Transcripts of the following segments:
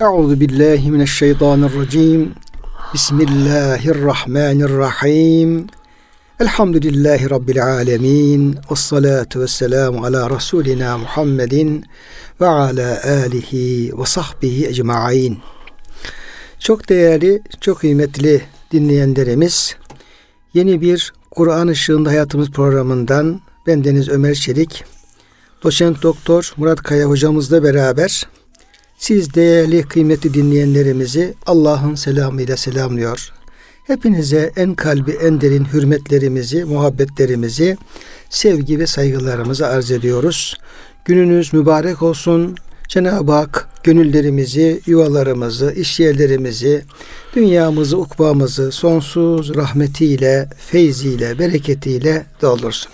Euzu billahi mineşşeytanirracim. Bismillahirrahmanirrahim. Elhamdülillahi Rabbil alemin. Ve salatu ve selamu ala Resulina Muhammedin ve ala alihi ve sahbihi ecma'in. Çok değerli, çok kıymetli dinleyenlerimiz, yeni bir Kur'an Işığında Hayatımız programından ben Deniz Ömer Çelik, doçent doktor Murat Kaya hocamızla beraber siz değerli kıymetli dinleyenlerimizi Allah'ın selamıyla selamlıyor. Hepinize en kalbi en derin hürmetlerimizi, muhabbetlerimizi, sevgi ve saygılarımızı arz ediyoruz. Gününüz mübarek olsun. Cenab-ı Hak gönüllerimizi, yuvalarımızı, iş yerlerimizi, dünyamızı, ukbamızı sonsuz rahmetiyle, feyziyle, bereketiyle doldursun.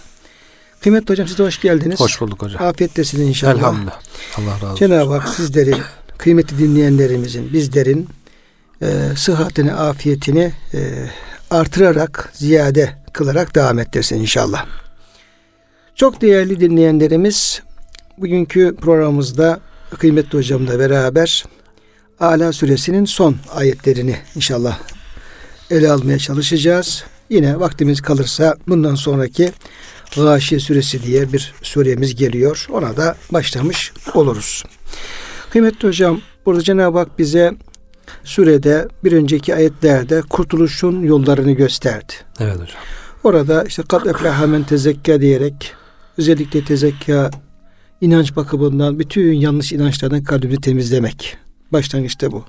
Kıymetli hocam siz de hoş geldiniz. Hoş bulduk hocam. Afiyet inşallah. Elhamdülillah. Allah razı olsun. Cenab-ı Hak sizlerin, kıymetli dinleyenlerimizin, bizlerin e, sıhhatini, afiyetini e, artırarak, ziyade kılarak devam ettirsin inşallah. Çok değerli dinleyenlerimiz, bugünkü programımızda kıymetli hocamla beraber Ala suresinin son ayetlerini inşallah ele almaya çalışacağız. Yine vaktimiz kalırsa bundan sonraki Gâşiye suresi diye bir suremiz geliyor. Ona da başlamış oluruz. Kıymetli hocam burada Cenab-ı Hak bize surede bir önceki ayetlerde kurtuluşun yollarını gösterdi. Evet hocam. Orada işte kat eflaha men tezekka diyerek özellikle tezekka inanç bakımından bütün yanlış inançlardan kalbimizi temizlemek. Başlangıçta bu.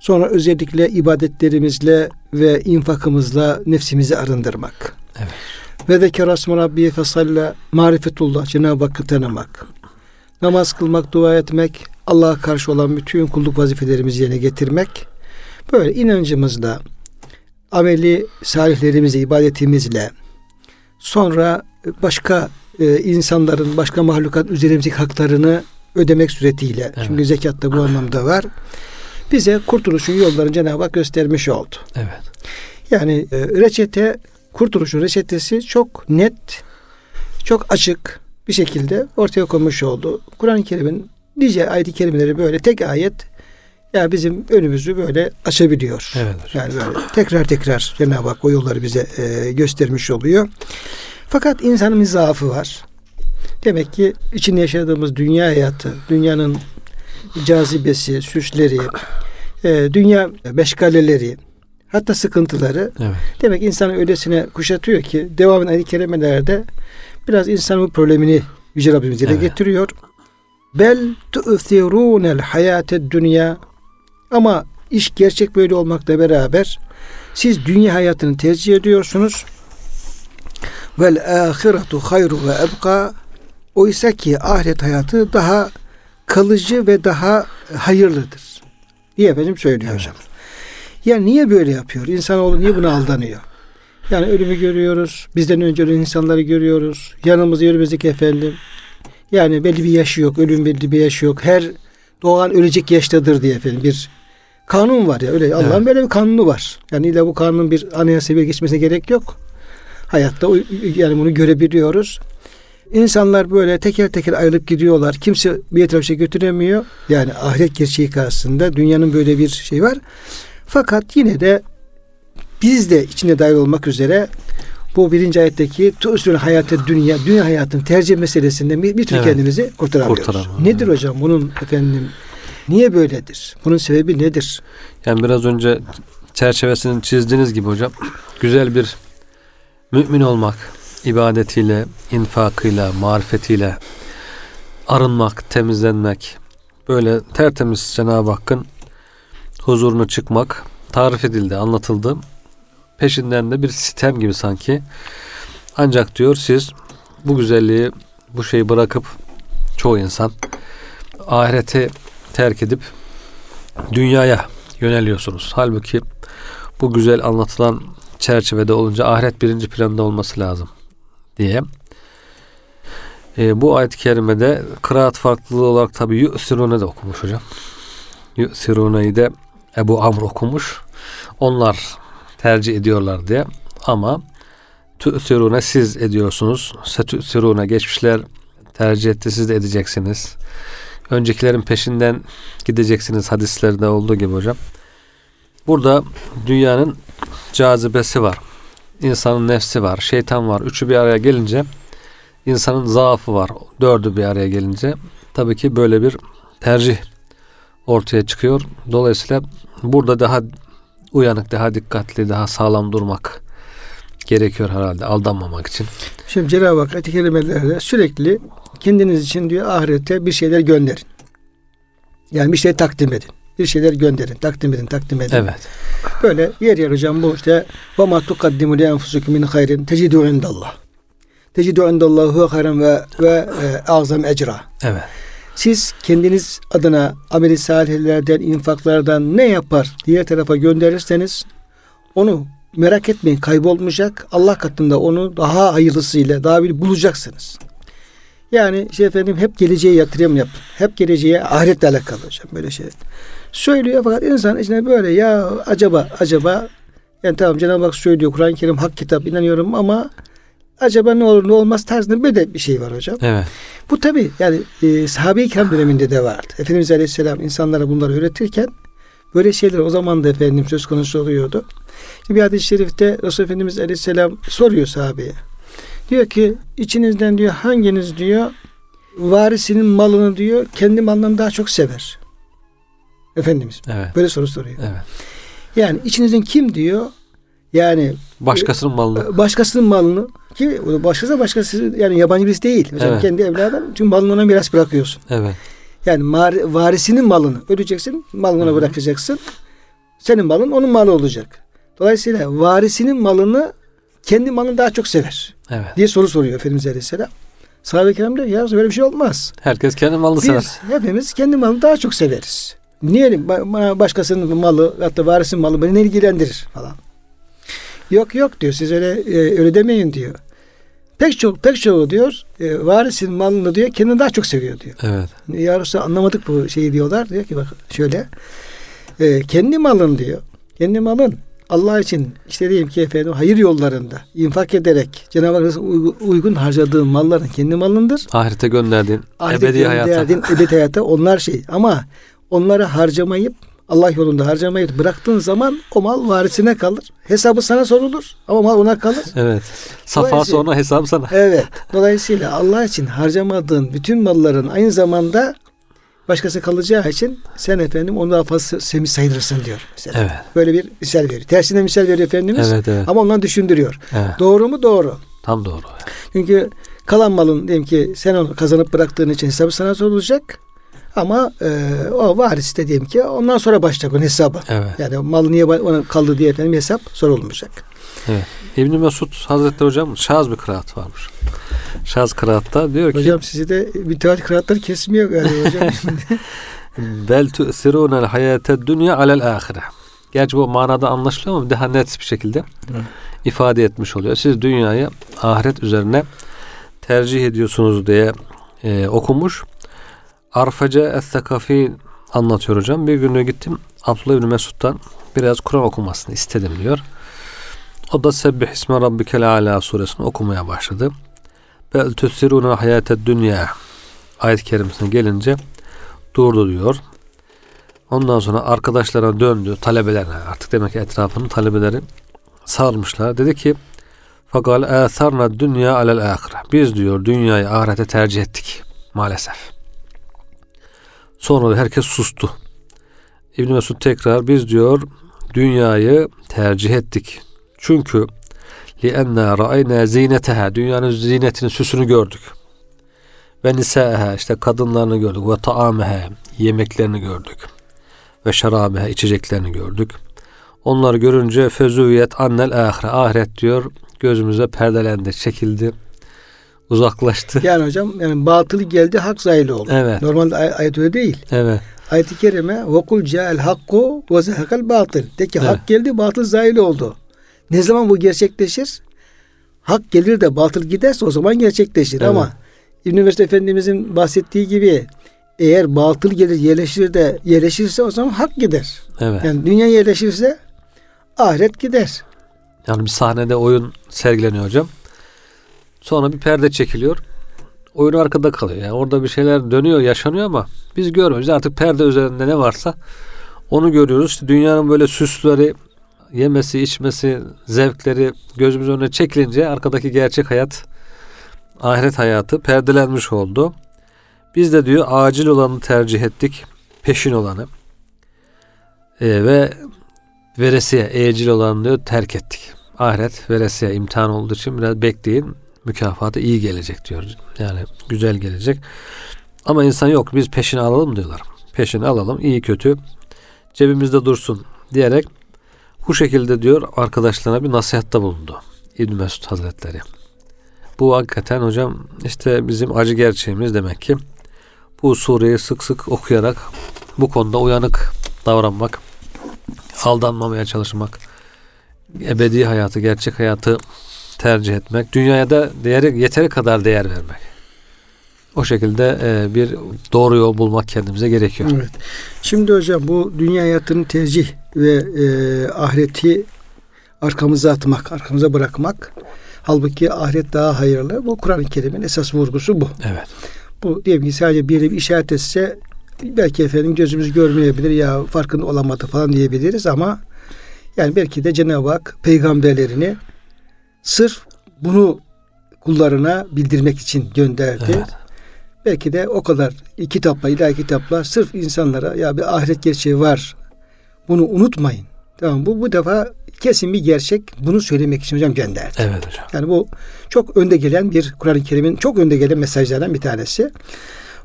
Sonra özellikle ibadetlerimizle ve infakımızla nefsimizi arındırmak. Evet. Ve de kerasma Rabbiye fesalla marifetullah Cenab-ı Hakk'ı tanımak. Namaz kılmak, dua etmek, Allah'a karşı olan bütün kulluk vazifelerimizi yerine getirmek. Böyle inancımızla, ameli salihlerimizle, ibadetimizle, sonra başka e, insanların, başka mahlukat üzerimizdeki haklarını ödemek suretiyle. Evet. Çünkü zekat da bu anlamda var. Bize kurtuluşun yollarını Cenab-ı Hak göstermiş oldu. Evet. Yani e, reçete, kurtuluşun reçetesi çok net, çok açık bir şekilde ortaya konmuş oldu. Kur'an-ı Kerim'in nice ayet-i kerimeleri böyle tek ayet ya bizim önümüzü böyle açabiliyor. Evet. Yani böyle tekrar tekrar Cenab-ı Hak o yolları bize e, göstermiş oluyor. Fakat insanın zaafı var. Demek ki içinde yaşadığımız dünya hayatı, dünyanın cazibesi, süsleri, e, dünya meşgaleleri, hatta sıkıntıları evet. demek insanı öylesine kuşatıyor ki devamın ayet-i kerimelerde biraz insanın problemini Yüce Rabbimiz dile evet. getiriyor. Bel tu'thirûnel hayâted dünya ama iş gerçek böyle olmakla beraber siz dünya hayatını tercih ediyorsunuz. Vel ahiretu hayru ve ebqa oysa ki ahiret hayatı daha kalıcı ve daha hayırlıdır. Diye efendim söylüyor evet. hocam. Yani niye böyle yapıyor? İnsanoğlu niye buna aldanıyor? Yani ölümü görüyoruz. Bizden önce ölen insanları görüyoruz. Yanımızda yürümüzdeki efendim. Yani belli bir yaşı yok. Ölüm belli bir yaşı yok. Her doğan ölecek yaştadır diye efendim bir kanun var ya. Öyle Allah'ın evet. böyle bir kanunu var. Yani illa bu kanunun bir anayasa bir geçmesine gerek yok. Hayatta yani bunu görebiliyoruz. İnsanlar böyle teker teker ayrılıp gidiyorlar. Kimse bir etrafı şey götüremiyor. Yani ahiret gerçeği karşısında dünyanın böyle bir şey var. Fakat yine de biz de içine dahil olmak üzere bu birinci ayetteki tu'sül hayatı dünya, dünya hayatın tercih meselesinde bir, bir tür evet. kendimizi kurtaramıyoruz. Kurtaramam, nedir evet. hocam bunun efendim niye böyledir? Bunun sebebi nedir? Yani biraz önce çerçevesini çizdiğiniz gibi hocam güzel bir mümin olmak, ibadetiyle, infakıyla, marifetiyle arınmak, temizlenmek, böyle tertemiz Cenab-ı Hakk'ın huzuruna çıkmak tarif edildi, anlatıldı. Peşinden de bir sistem gibi sanki. Ancak diyor siz bu güzelliği, bu şeyi bırakıp çoğu insan ahireti terk edip dünyaya yöneliyorsunuz. Halbuki bu güzel anlatılan çerçevede olunca ahiret birinci planda olması lazım diye. E, bu ayet-i kerimede kıraat farklılığı olarak tabi Yu'sirune de okumuş hocam. Yu'sirune'yi de Ebu Amr okumuş. Onlar tercih ediyorlar diye. Ama tü'sirune siz ediyorsunuz. Setü'sirune geçmişler tercih etti siz de edeceksiniz. öncekilerin peşinden gideceksiniz hadislerde olduğu gibi hocam. Burada dünyanın cazibesi var. İnsanın nefsi var, şeytan var. Üçü bir araya gelince insanın zaafı var. Dördü bir araya gelince tabii ki böyle bir tercih ortaya çıkıyor. Dolayısıyla burada daha uyanık, daha dikkatli, daha sağlam durmak gerekiyor herhalde aldanmamak için. Şimdi Cenab-ı Hak ayet-i kerimelerde sürekli kendiniz için diyor ahirete bir şeyler gönderin. Yani bir şey takdim edin. Bir şeyler gönderin, takdim edin, takdim edin. Evet. Böyle yer yer hocam bu işte ve ma tukaddimu li enfusikum min hayrin tecidu indallah. Tecidu indallah huve hayran ve ve e, azam ecra. Evet. Siz kendiniz adına ameli salihlerden, infaklardan ne yapar diğer tarafa gönderirseniz onu merak etmeyin kaybolmayacak. Allah katında onu daha hayırlısıyla daha bir bulacaksınız. Yani şey efendim hep geleceğe yatırım yapın. Hep geleceğe ahiretle alakalı hocam böyle şey. Söylüyor fakat insan içine böyle ya acaba acaba yani tamam Cenab-ı Hak söylüyor Kur'an-ı Kerim hak kitap inanıyorum ama acaba ne olur ne olmaz tarzında böyle de bir şey var hocam. Evet. Bu tabi yani e, sahabe-i kiram döneminde de vardı. Efendimiz Aleyhisselam insanlara bunları öğretirken böyle şeyler o zaman da efendim söz konusu oluyordu. Şimdi bir hadis-i şerifte Resul Efendimiz Aleyhisselam soruyor sahabeye. Diyor ki içinizden diyor hanginiz diyor varisinin malını diyor kendi malından daha çok sever. Efendimiz Evet. böyle soru soruyor. Evet. Yani içinizden kim diyor yani Başkasının malını. başkasının malını ki başkası başkası yani yabancı birisi değil. Hocam Evet. kendi evladın çünkü malını ona miras bırakıyorsun. Evet. Yani mar- varisinin malını ödeyeceksin, malını ona bırakacaksın. Senin malın onun malı olacak. Dolayısıyla varisinin malını kendi malını daha çok sever Evet. diye soru soruyor Efendimiz Aleyhisselam. Sahabe-i kiram diyor ya böyle bir şey olmaz. Herkes kendi malını sever. Biz hepimiz kendi malını daha çok severiz. Niye ba- başkasının malı hatta varisin malı beni ne ilgilendirir falan. Yok yok diyor siz öyle e, öyle demeyin diyor. Pek çok pek çoğu diyor e, varisin malını diyor kendini daha çok seviyor diyor. Evet. Ya Resulallah anlamadık bu şeyi diyorlar. Diyor ki bak şöyle. E, kendi malın diyor. Kendi malın Allah için işte diyeyim ki efendim hayır yollarında infak ederek Cenab-ı Hakk'a uygun, harcadığın malların kendi malındır. Ahirete gönderdiğin Ahirete ebedi hayata. ebedi hayata onlar şey. Ama onları harcamayıp Allah yolunda harcamayıp bıraktığın zaman o mal varisine kalır. Hesabı sana sorulur ama mal ona kalır. Evet. Safa sonra hesap sana. Evet. Dolayısıyla Allah için harcamadığın bütün malların aynı zamanda başkası kalacağı için sen efendim onu daha fazla semi sayılırsın diyor. Mesela. Evet. Böyle bir misal veriyor. Tersine misal veriyor Efendimiz. Evet evet. Ama ondan düşündürüyor. evet. Doğru mu? Doğru. Tam doğru. Çünkü kalan malın diyelim ki sen onu kazanıp bıraktığın için hesabı sana sorulacak. Ama e, o varis de diyelim ki ondan sonra başlayacak onun hesabı. Evet. Yani mal niye ona kaldı diye efendim hesap sorulmayacak. Evet. İbn Mesud Hazretleri hocam şaz bir kıraat varmış. Şaz kıraatta diyor ki Hocam sizi de mütevatir kıraatları kesmiyor galiba hocam. bel tu'sirunel hayate dünya alel ahire. Gerçi bu manada anlaşılıyor ama daha net bir şekilde ifade etmiş oluyor. Siz dünyayı ahiret üzerine tercih ediyorsunuz diye e, okumuş. Arfaca Es-Sakafi anlatıyor hocam. Bir gün gittim Abdullah İbni Mesud'dan biraz Kur'an okumasını istedim diyor. O da Sebbih isme rabbikel ala suresini okumaya başladı. Bel tüsirûne hayate dünya ayet-i kerimesine gelince durdu diyor. Ondan sonra arkadaşlarına döndü, talebelerine artık demek ki etrafının talebeleri sarmışlar. Dedi ki Fakal âtharna dünya alel ahire. Biz diyor dünyayı ahirete tercih ettik maalesef. Sonra da herkes sustu. İbn Mesud tekrar biz diyor dünyayı tercih ettik. Çünkü li enna ra'ayna zineteha dünyanın zinetini süsünü gördük. Ve nisâha işte kadınlarını gördük ve ta'ameha yemeklerini gördük. Ve şarabeha içeceklerini gördük. Onları görünce fezuviyet annel ahire ahiret diyor gözümüze perdelendi, çekildi, uzaklaştı. yani hocam yani batılı geldi hak zahili oldu. Evet. Normalde ay- ayet öyle değil. Evet. Ayet-i kerime ve kul ca'el hakku ve zehekal batıl. De ki Evet. hak geldi batıl zahil oldu. Ne zaman bu gerçekleşir? Hak gelir de batıl giderse o zaman gerçekleşir. Evet. Ama İbn Mesud Efendimizin bahsettiği gibi eğer batıl gelir yerleşir de yerleşirse o zaman hak gider. Evet. Yani dünya yerleşirse ahiret gider. Yani bir sahnede oyun sergileniyor hocam. Sonra bir perde çekiliyor. oyun arkada kalıyor. Yani orada bir şeyler dönüyor, yaşanıyor ama biz görmüyoruz. Artık perde üzerinde ne varsa onu görüyoruz. İşte dünyanın böyle süsleri, yemesi, içmesi, zevkleri gözümüz önüne çekilince arkadaki gerçek hayat, ahiret hayatı perdelenmiş oldu. Biz de diyor acil olanı tercih ettik, peşin olanı. Ee, ve veresiye, ecil olanı diyor terk ettik. Ahiret veresiye imtihan olduğu için biraz bekleyin. Mükafatı iyi gelecek diyor. Yani güzel gelecek. Ama insan yok biz peşini alalım diyorlar. Peşini alalım iyi kötü cebimizde dursun diyerek bu şekilde diyor arkadaşlarına bir nasihatta bulundu. İbn Mesud Hazretleri. Bu hakikaten hocam işte bizim acı gerçeğimiz demek ki bu sureyi sık sık okuyarak bu konuda uyanık davranmak, aldanmamaya çalışmak, ebedi hayatı, gerçek hayatı tercih etmek, dünyaya da değeri, yeteri kadar değer vermek. O şekilde e, bir doğru yol bulmak kendimize gerekiyor. Evet. Şimdi hocam bu dünya hayatını tercih ve e, ahireti arkamıza atmak, arkamıza bırakmak. Halbuki ahiret daha hayırlı. Bu Kur'an-ı Kerim'in esas vurgusu bu. Evet. Bu diyelim ki sadece bir bir işaret etse belki efendim gözümüz görmeyebilir ya farkında olamadı falan diyebiliriz ama yani belki de Cenab-ı Hak peygamberlerini sırf bunu kullarına bildirmek için gönderdi. Evet. Belki de o kadar kitapla, ilahi kitapla sırf insanlara ya bir ahiret gerçeği var. Bunu unutmayın. Tamam bu bu defa kesin bir gerçek. Bunu söylemek için hocam gönderdi. Evet hocam. Yani bu çok önde gelen bir Kur'an-ı Kerim'in çok önde gelen mesajlardan bir tanesi.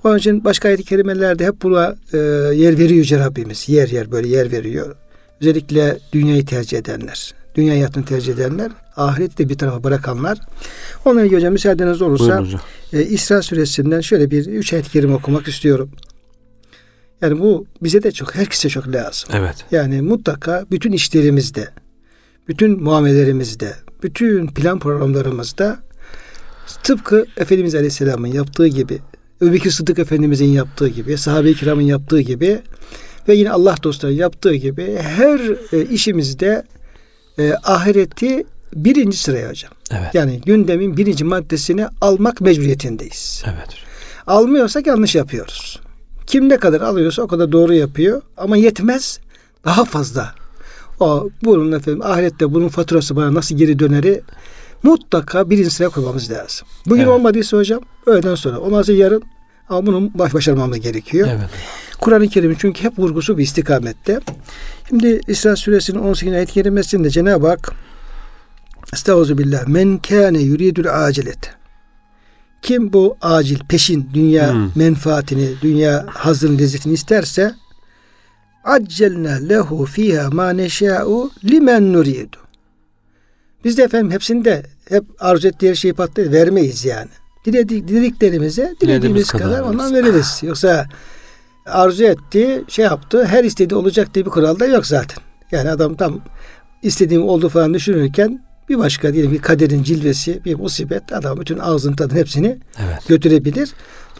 Onun için başka ayet-i kerimelerde hep buna e, yer veriyor Yüce Rabbimiz. Yer yer böyle yer veriyor. Özellikle dünyayı tercih edenler, dünya hayatını tercih edenler, ahireti de bir tarafa bırakanlar. Onunla ilgili hocam müsaadeniz olursa e, İsra suresinden şöyle bir üç ayet-i kerime okumak istiyorum. Yani bu bize de çok, herkese çok lazım. Evet. Yani mutlaka bütün işlerimizde, bütün muamelelerimizde, bütün plan programlarımızda tıpkı Efendimiz Aleyhisselam'ın yaptığı gibi, Öbekir Sıddık Efendimizin yaptığı gibi, sahabe-i kiramın yaptığı gibi ve yine Allah dostları yaptığı gibi her e, işimizde e, ahireti birinci sıraya hocam. Evet. Yani gündemin birinci maddesini almak mecburiyetindeyiz. Evet. Almıyorsak yanlış yapıyoruz. Kim ne kadar alıyorsa o kadar doğru yapıyor ama yetmez daha fazla. O bunun efendim ahirette bunun faturası bana nasıl geri döneri mutlaka birinci sıraya koymamız lazım. Bugün evet. olmadıysa hocam öğleden sonra olmazsa yarın ama bunun baş başarmamız gerekiyor. Evet. Kur'an-ı Kerim çünkü hep vurgusu bir istikamette. Şimdi İsra suresinin 18. ayet-i kerimesinde Cenab-ı Hak Estağfirullah. Men kâne yuridul acilet. Kim bu acil, peşin, dünya hmm. menfaatini, dünya hazın lezzetini isterse accelna lehu fiha ma neşâ'u limen nuridu. Biz de efendim hepsinde hep arzu ettiği şeyi patlayıp vermeyiz yani. Diledik, dilediklerimize dilediğimiz kadar, kadar ondan veririz. Yoksa arzu etti, şey yaptı, her istediği olacak diye bir kural da yok zaten. Yani adam tam istediğim oldu falan düşünürken bir başka diyelim bir kaderin cilvesi, bir musibet adam bütün ağzın tadın hepsini evet. götürebilir.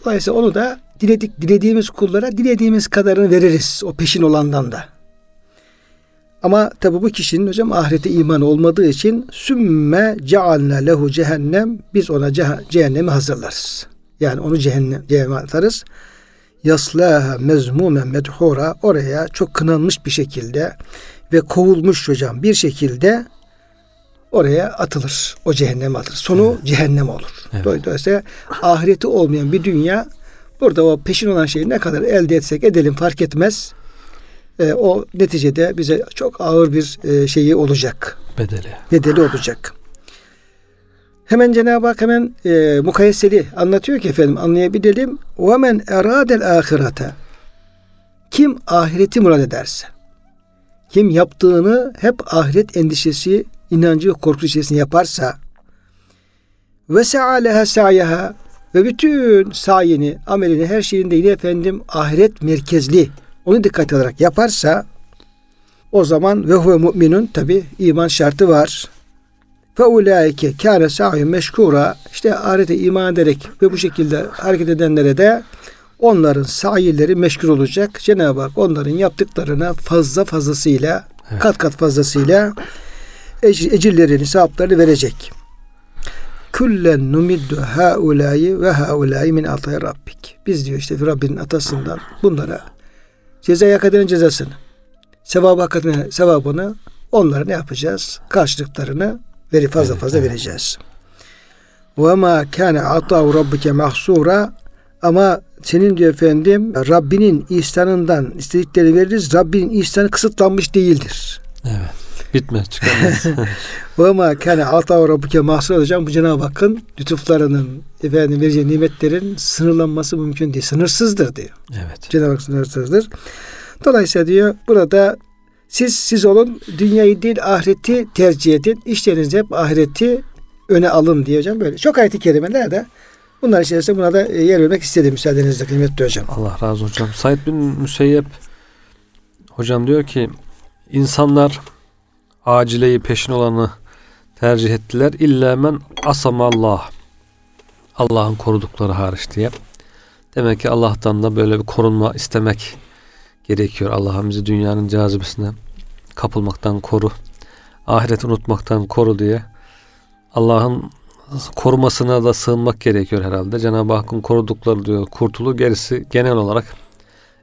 Dolayısıyla onu da diledik dilediğimiz kullara dilediğimiz kadarını veririz o peşin olandan da. Ama tabi bu kişinin hocam ahirete iman olmadığı için sümme cealna lehu cehennem biz ona cehennemi hazırlarız. Yani onu cehennem, cehenneme atarız. Yaslaha mezmumen medhura oraya çok kınanmış bir şekilde ve kovulmuş hocam bir şekilde oraya atılır. O cehenneme atılır. Sonu evet. cehennem olur. Evet. Dolayısıyla ahireti olmayan bir dünya burada o peşin olan şeyi ne kadar elde etsek edelim fark etmez. E, o neticede bize çok ağır bir e, şeyi olacak. Bedeli. Bedeli olacak. Hemen Cenab-ı Hak hemen e, mukayeseli anlatıyor ki efendim anlayabilelim. Ve men eradel ahirete. Kim ahireti murad ederse. Kim yaptığını hep ahiret endişesi, inancı, korku içerisinde yaparsa. Ve se'aleha sa'yaha. Ve bütün sayeni, amelini, her şeyini de yine efendim ahiret merkezli. Onu dikkat alarak yaparsa o zaman ve huve müminun tabi iman şartı var. Fe ulaike kâne sa'yun meşkura işte ahirete iman ederek ve bu şekilde hareket edenlere de onların sayilleri meşgul olacak. Cenab-ı Hak onların yaptıklarına fazla fazlasıyla evet. kat kat fazlasıyla ecirlerini, sevaplarını verecek. Küllen numiddu haulayi ve haulayi min atay rabbik. Biz diyor işte Rabbinin atasından bunlara ceza hak edenin cezasını, sevabı hak edenin sevabını onlara ne yapacağız? Karşılıklarını veri fazla fazla vereceğiz. Ve ma kana ata'u rabbike mahsura ama senin diyor efendim Rabbinin ihsanından istedikleri veririz. Rabbinin ihsanı kısıtlanmış değildir. Evet. Bitmez çıkamaz. Ve ma kana ata'u rabbike mahsura hocam bu Cenab-ı Hakk'ın lütuflarının efendim vereceği nimetlerin sınırlanması mümkün değil. Sınırsızdır diyor. evet. Cenab-ı Hak sınırsızdır. Dolayısıyla diyor burada siz siz olun dünyayı değil ahireti tercih edin. İşlerinizi hep ahireti öne alın diye hocam böyle. Çok ayet-i kerimeler de bunlar içerisinde buna da e, yer vermek istedim müsaadenizle kıymetli hocam. Allah razı hocam. Said bin Müseyyep hocam diyor ki insanlar acileyi peşin olanı tercih ettiler. İlla men asamallah. Allah'ın korudukları hariç diye. Demek ki Allah'tan da böyle bir korunma istemek gerekiyor. Allah'ım bizi dünyanın cazibesine kapılmaktan koru. Ahireti unutmaktan koru diye. Allah'ın korumasına da sığınmak gerekiyor herhalde. Cenab-ı Hakk'ın korudukları diyor kurtulu gerisi genel olarak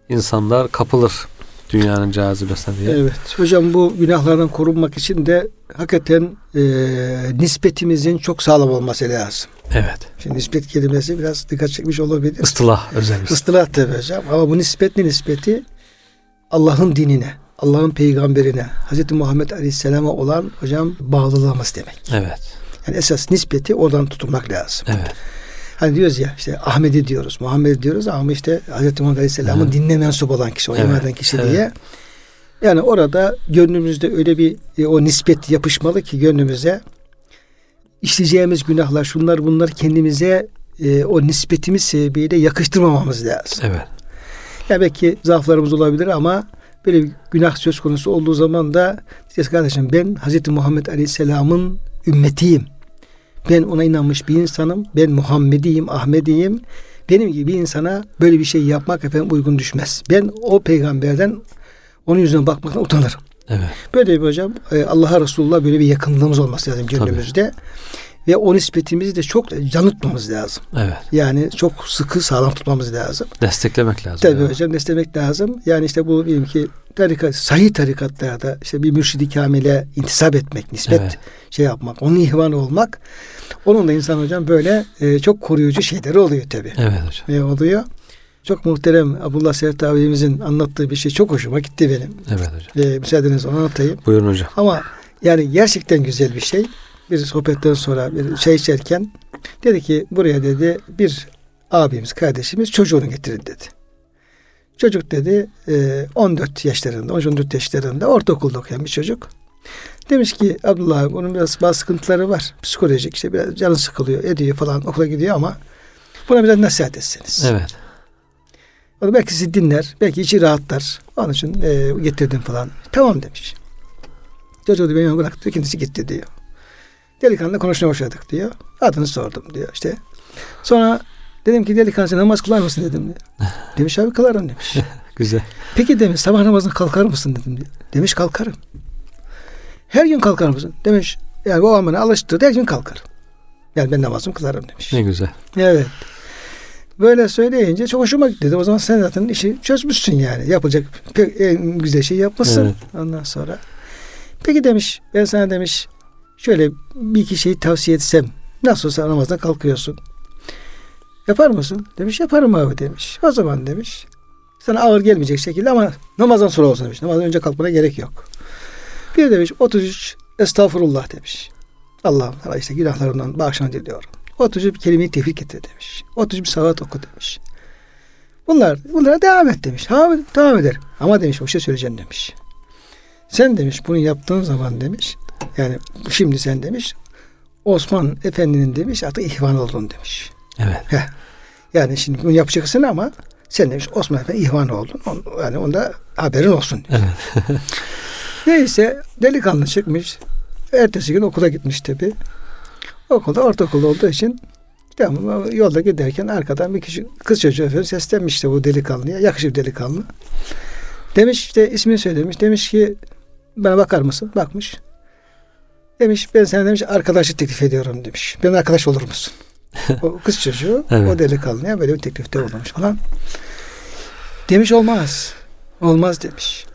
insanlar kapılır dünyanın cazibesine diye. Evet hocam bu günahlardan korunmak için de hakikaten e, nispetimizin çok sağlam olması lazım. Evet. Şimdi nispet kelimesi biraz dikkat çekmiş olabilir. Istılah özel bir Istılah tabi hocam. Ama bu nispet ne nispeti? Allah'ın dinine, Allah'ın peygamberine, Hz. Muhammed Aleyhisselam'a olan hocam bağlılığımız demek. Evet. Yani esas nispeti oradan tutulmak lazım. Evet. Hani diyoruz ya işte Ahmet'i diyoruz, Muhammed diyoruz ama işte Hz. Muhammed Aleyhisselam'ın Evet. dinine mensup olan kişi, o Evet, iman eden kişi evet. diye. Yani orada gönlümüzde öyle bir e, o nispet yapışmalı ki gönlümüze işleyeceğimiz günahlar şunlar bunlar kendimize e, o nispetimiz sebebiyle yakıştırmamamız lazım. Evet. Ya belki zaaflarımız olabilir ama böyle bir günah söz konusu olduğu zaman da diyeceğiz kardeşim ben Hz. Muhammed Aleyhisselam'ın ümmetiyim. Ben ona inanmış bir insanım. Ben Muhammediyim, Ahmediyim. Benim gibi bir insana böyle bir şey yapmak efendim uygun düşmez. Ben o peygamberden onun yüzüne bakmaktan utanırım. Evet. Böyle bir hocam e, Allah'a Resulullah böyle bir yakınlığımız olması lazım gönlümüzde. Ve o nispetimizi de çok can tutmamız lazım. Evet. Yani çok sıkı sağlam tutmamız lazım. Desteklemek lazım. Tabii yani. hocam desteklemek lazım. Yani işte bu diyelim ki tarikat, sahih tarikatlarda işte bir mürşidi kamile intisap etmek, nispet Evet. şey yapmak, onun ihvanı olmak. Onun da insan hocam böyle e, çok koruyucu şeyleri oluyor tabii. Evet hocam. Ne oluyor? Çok muhterem Abdullah Sert abimizin anlattığı bir şey çok hoşuma gitti benim. Evet hocam. E, müsaadenizle onu anlatayım. Buyurun hocam. Ama yani gerçekten güzel bir şey. Bir sohbetten sonra bir çay içerken dedi ki buraya dedi bir abimiz, kardeşimiz çocuğunu getirin dedi. Çocuk dedi e, 14 yaşlarında, 13-14 yaşlarında ortaokulda okuyan bir çocuk. Demiş ki Abdullah abi onun biraz bazı sıkıntıları var. Psikolojik işte biraz canı sıkılıyor, ediyor falan okula gidiyor ama buna biraz nasihat etseniz. Evet. O da belki sizi dinler, belki içi rahatlar. Onun için e, getirdim falan. Tamam demiş. Çocuğu da beni bıraktı, kendisi gitti diyor. Delikanlı konuşmaya başladık diyor. Adını sordum diyor işte. Sonra dedim ki delikanlı sen namaz kılar mısın dedim diyor. Demiş abi kılarım demiş. Güzel. Peki demiş sabah namazına kalkar mısın dedim diyor. Demiş kalkarım. Her gün kalkar mısın? Demiş yani o bana alıştırdı her gün kalkarım. Yani ben namazımı kılarım demiş. Ne güzel. Evet. Böyle söyleyince çok hoşuma gitti. O zaman sen zaten işi çözmüşsün yani. Yapılacak en güzel şey yapmışsın. Evet. Ondan sonra. Peki demiş ben sana demiş şöyle bir iki şeyi tavsiye etsem nasıl olsa namazdan kalkıyorsun. Yapar mısın? Demiş yaparım abi demiş. O zaman demiş sana ağır gelmeyecek şekilde ama namazdan sonra olsun demiş. Namazdan önce kalkmana gerek yok. Bir demiş 33 estağfurullah demiş. Allah'ım sana işte günahlarımdan bağışlanı diliyorum. 33 bir kelimeyi tevhid getir demiş. 33 bir salat oku demiş. Bunlar, bunlara devam et demiş. Ha, devam eder. Ama demiş bir şey söyleyeceğim demiş. Sen demiş bunu yaptığın zaman demiş. Yani şimdi sen demiş Osman Efendi'nin demiş artık ihvan oldun demiş. Evet. Heh. Yani şimdi bunu yapacaksın ama sen demiş Osman Efendi ihvan oldun. On- Yani onda haberin olsun. demiş. Evet. Neyse delikanlı çıkmış. Ertesi gün okula gitmiş tabi. Okulda ortaokulda olduğu için tamam, yolda giderken arkadan bir kişi kız çocuğu efendim seslenmiş işte bu delikanlıya. Yakışıklı delikanlı. Demiş işte ismini söylemiş. Demiş ki bana bakar mısın? Bakmış. Demiş ben sana demiş arkadaşı teklif ediyorum demiş. Ben arkadaş olur musun? o kız çocuğu Evet. o delikanlıya böyle bir teklifte bulunmuş falan. Demiş olmaz. Olmaz demiş.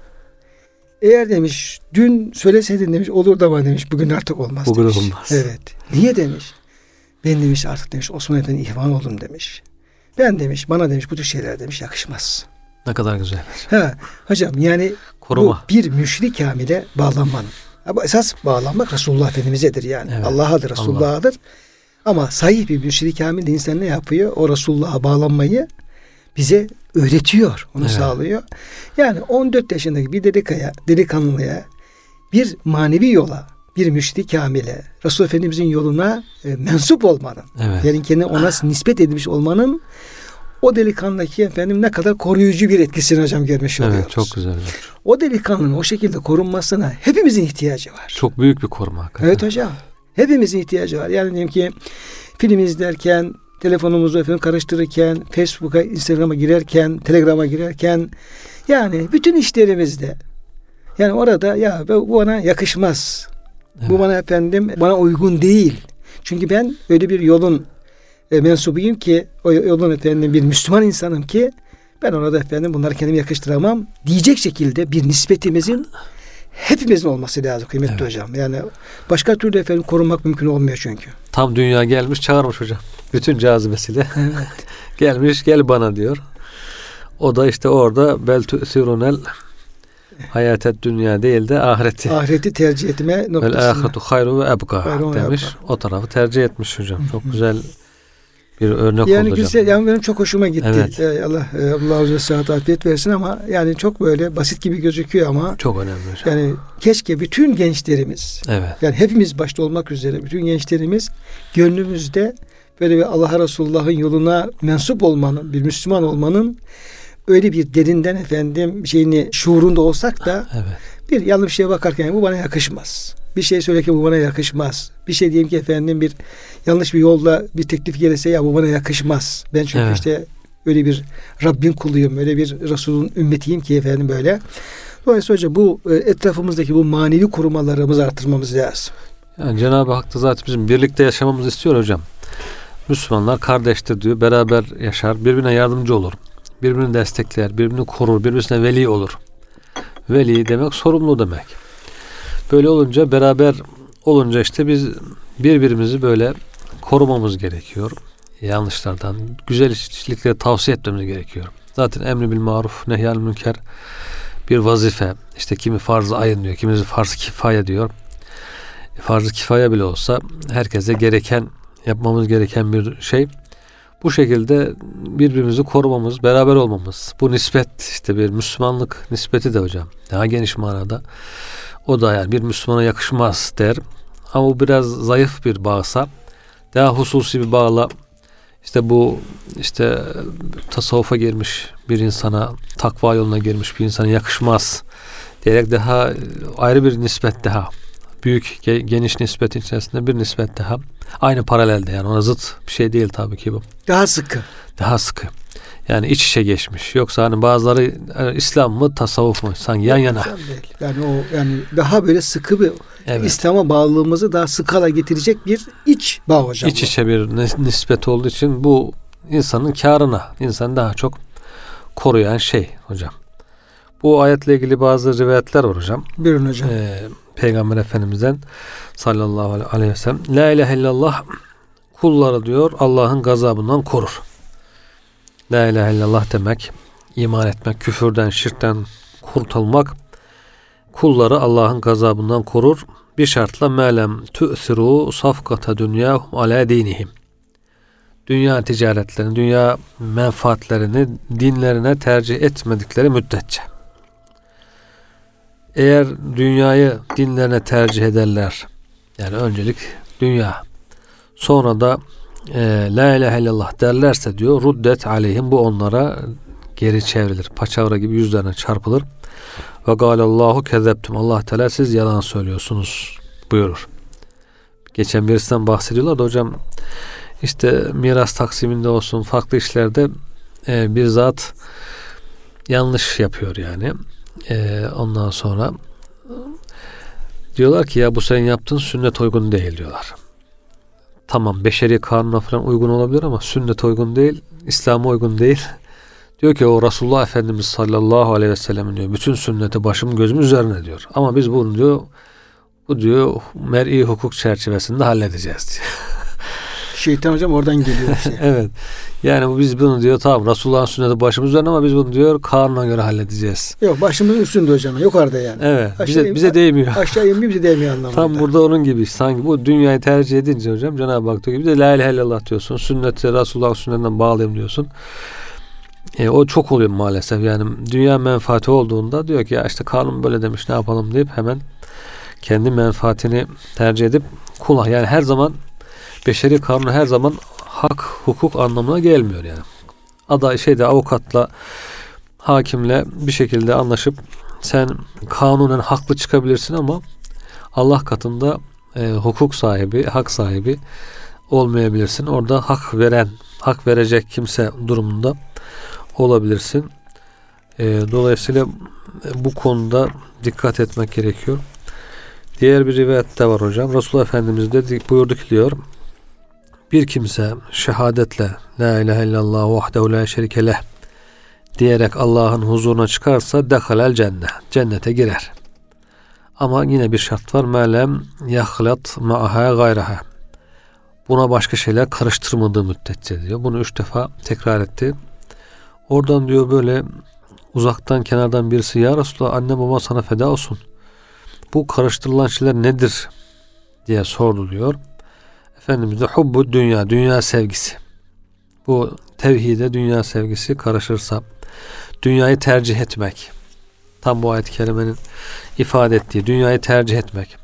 Eğer demiş dün söyleseydin demiş olurdu ama demiş bugün artık olmaz Bugün demiş. olmaz. Evet. Niye demiş? Ben demiş artık demiş Osman Efendi ihvan oldum demiş. Ben demiş bana demiş bu tür şeyler demiş yakışmaz. Ne kadar güzel. Ha, hocam yani Koruma. bu bir müşrik kamile bağlanmanın. Ama esas bağlanmak Resulullah Efendimiz'edir yani. Evet. Allah'adır, Resulullah'adır. Ama sahih bir müşrik kamil insan ne yapıyor? O Resulullah'a bağlanmayı bize öğretiyor, onu Evet. sağlıyor. Yani 14 yaşındaki bir delikaya, delikanlıya bir manevi yola, bir müşrik kamile, Resul Efendimizin yoluna e, mensup olmanın, Evet. yani kendine ona nispet edilmiş olmanın o delikanlıdaki efendim ne kadar koruyucu bir etkisini hocam görmüş oluyoruz. Evet çok güzel. O delikanlının o şekilde korunmasına hepimizin ihtiyacı var. Çok büyük bir koruma. hakikaten. Evet hocam. Hepimizin ihtiyacı var. Yani diyelim ki film izlerken, telefonumuzu efendim karıştırırken, Facebook'a, Instagram'a girerken, Telegram'a girerken yani bütün işlerimizde yani orada ya bu bana yakışmaz. Bu Evet. bana efendim bana uygun değil. Çünkü ben öyle bir yolun e, mensubuyum ki o yolun efendim bir Müslüman insanım ki ben orada efendim bunları kendime yakıştıramam diyecek şekilde bir nispetimizin hepimizin olması lazım kıymetli Evet. hocam. Yani başka türlü efendim korunmak mümkün olmuyor çünkü. Tam dünya gelmiş çağırmış hocam. Bütün cazibesiyle. Evet. gelmiş gel bana diyor. O da işte orada bel tu'sirunel hayatet dünya değil de ahireti. Ahireti tercih etme Vel noktasında. ahiretu hayru ve ebka demiş. ebka. O tarafı tercih etmiş hocam. Çok güzel bir örnek Yani oldu güzel, hocam. yani benim çok hoşuma gitti. Evet. Ee, Allah e, Allah uzun sıhhat afiyet versin ama yani çok böyle basit gibi gözüküyor ama Çok önemli hocam. yani keşke bütün gençlerimiz Evet. Yani hepimiz başta olmak üzere bütün gençlerimiz gönlümüzde böyle bir Allah Resulullah'ın yoluna mensup olmanın, bir Müslüman olmanın öyle bir derinden efendim şeyini şuurunda olsak da Evet. Bir yanlış bir şeye bakarken bu bana yakışmaz. Bir şey söylerken bu bana yakışmaz. Bir şey diyeyim ki efendim bir yanlış bir yolda bir teklif gelirse ya bu bana yakışmaz. Ben çünkü Evet. işte öyle bir Rabbin kuluyum, öyle bir Resul'ün ümmetiyim ki efendim böyle. Dolayısıyla hocam bu e, etrafımızdaki bu manevi korumalarımızı artırmamız lazım. Yani Cenab-ı Hak da zaten bizim birlikte yaşamamızı istiyor hocam. Müslümanlar kardeştir diyor. Beraber yaşar. Birbirine yardımcı olur. Birbirini destekler. Birbirini korur. Birbirine veli olur. Veli demek sorumlu demek. Böyle olunca beraber olunca işte biz birbirimizi böyle korumamız gerekiyor. Yanlışlardan, güzel işlikleri tavsiye etmemiz gerekiyor. Zaten emri bil maruf, nehyal münker bir vazife. İşte kimi farz-ı ayın diyor, kimisi farz-ı kifaya diyor farz-ı kifaya bile olsa herkese gereken yapmamız gereken bir şey. Bu şekilde birbirimizi korumamız, beraber olmamız. Bu nispet işte bir Müslümanlık nispeti de hocam. Daha geniş manada. O da yani bir Müslümana yakışmaz der. Ama bu biraz zayıf bir bağsa daha hususi bir bağla işte bu işte tasavvufa girmiş bir insana, takva yoluna girmiş bir insana yakışmaz diyerek daha ayrı bir nispet daha büyük ge- geniş nispetin içerisinde bir nispet daha aynı paralelde yani ona zıt bir şey değil tabii ki bu. Daha sıkı. Daha sıkı. Yani iç içe geçmiş. Yoksa hani bazıları e, İslam mı tasavvuf mu sanki yan yana. Değil. Yani o yani daha böyle sıkı bir Evet. İslam'a bağlılığımızı daha sık hale getirecek bir iç bağ hocam. İç içe bir nis- nispet olduğu için bu insanın karına, insanı daha çok koruyan şey hocam. Bu ayetle ilgili bazı rivayetler var hocam. Buyurun hocam. Ee, Peygamber Efendimiz'den sallallahu aleyhi ve sellem La ilahe illallah kulları diyor Allah'ın gazabından korur. La ilahe illallah demek iman etmek, küfürden, şirkten kurtulmak kulları Allah'ın gazabından korur. Bir şartla melem tü'siru safkata dünyahum ala dinihim. Dünya ticaretlerini, dünya menfaatlerini dinlerine tercih etmedikleri müddetçe. Eğer dünyayı dinlerine tercih ederler, yani öncelik dünya, sonra da e, la ilahe illallah derlerse diyor, ruddet aleyhim bu onlara geri çevrilir. Paçavra gibi yüzlerine çarpılır. Ve galallahu kezzeptum. Allah Teala siz yalan söylüyorsunuz buyurur. Geçen birisinden bahsediyorlar da hocam işte miras taksiminde olsun farklı işlerde e, bir zat yanlış yapıyor yani. E, ondan sonra Diyorlar ki ya bu senin yaptığın sünnet uygun değil diyorlar. Tamam beşeri kanuna falan uygun olabilir ama sünnet uygun değil, İslam'a uygun değil. Diyor ki o Resulullah Efendimiz sallallahu aleyhi ve sellem diyor bütün sünneti başım gözüm üzerine diyor. Ama biz bunu diyor bu diyor mer'i hukuk çerçevesinde halledeceğiz diyor. Şeytan hocam oradan geliyor işte. evet. Yani biz bunu diyor tamam Resulullah'ın sünneti başımız üzerine ama biz bunu diyor kanuna göre halledeceğiz. Yok başımızın üstünde hocam. Yukarıda yani. Evet. Aşağı bize, in- bize değmiyor. Aşağı inmiyor bize değmiyor anlamında. Tam burada onun gibi sanki bu dünyayı tercih edince hocam Cenab-ı Hak diyor ki bir de la ilahe illallah diyorsun. Sünneti Resulullah'ın sünnetinden bağlayayım diyorsun. E, o çok oluyor maalesef yani dünya menfaati olduğunda diyor ki ya işte kanun böyle demiş ne yapalım deyip hemen kendi menfaatini tercih edip kula yani her zaman beşeri kanun her zaman hak hukuk anlamına gelmiyor yani. Ada şeyde avukatla hakimle bir şekilde anlaşıp sen kanunen haklı çıkabilirsin ama Allah katında e, hukuk sahibi, hak sahibi olmayabilirsin. Orada hak veren, hak verecek kimse durumunda olabilirsin. E, dolayısıyla bu konuda dikkat etmek gerekiyor. Diğer bir rivayette var hocam. Resulullah Efendimiz de buyurdu ki diyor bir kimse şehadetle La ilahe illallah vahdehu la şerike leh diyerek Allah'ın huzuruna çıkarsa dehalel cennet. Cennete girer. Ama yine bir şart var. Melem yahlat ma'aha gayraha. Buna başka şeyler karıştırmadığı müddetçe diyor. Bunu üç defa tekrar etti. Oradan diyor böyle uzaktan kenardan birisi ya Resulallah anne baba sana feda olsun. Bu karıştırılan şeyler nedir diye sordu diyor. Efendimiz de hubbu dünya, dünya sevgisi. Bu tevhide dünya sevgisi karışırsa dünyayı tercih etmek. Tam bu ayet-i kerimenin ifade ettiği dünyayı tercih etmek.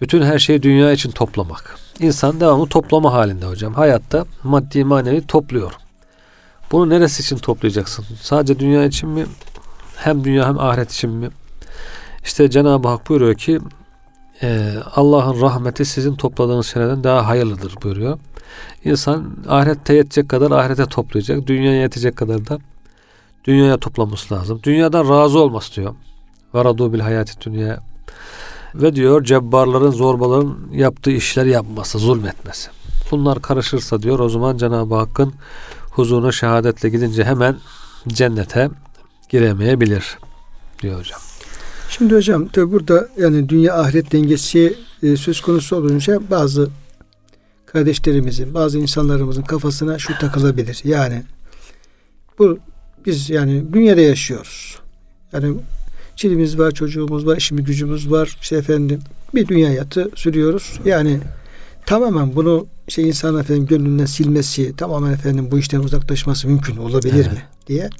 Bütün her şeyi dünya için toplamak. İnsan devamlı toplama halinde hocam. Hayatta maddi manevi topluyor. Bunu neresi için toplayacaksın? Sadece dünya için mi? Hem dünya hem ahiret için mi? İşte Cenab-ı Hak buyuruyor ki e, Allah'ın rahmeti sizin topladığınız şeylerden daha hayırlıdır buyuruyor. İnsan ahirette yetecek kadar ahirete toplayacak. Dünyaya yetecek kadar da dünyaya toplaması lazım. Dünyadan razı olması diyor. Varadu bil hayati dünya. Ve diyor cebbarların, zorbaların yaptığı işleri yapması, zulmetmesi. Bunlar karışırsa diyor o zaman Cenab-ı Hakk'ın huzuruna şehadetle gidince hemen cennete giremeyebilir diyor hocam. Şimdi hocam tabi burada yani dünya ahiret dengesi e, söz konusu olunca bazı kardeşlerimizin, bazı insanlarımızın kafasına şu takılabilir. Yani bu biz yani dünyada yaşıyoruz. Yani çilimiz var, çocuğumuz var, işimiz gücümüz var. İşte efendim bir dünya hayatı sürüyoruz. Yani tamamen bunu işte insan efendim gönlünden silmesi, tamamen efendim bu işten uzaklaşması mümkün olabilir Evet. mi diye.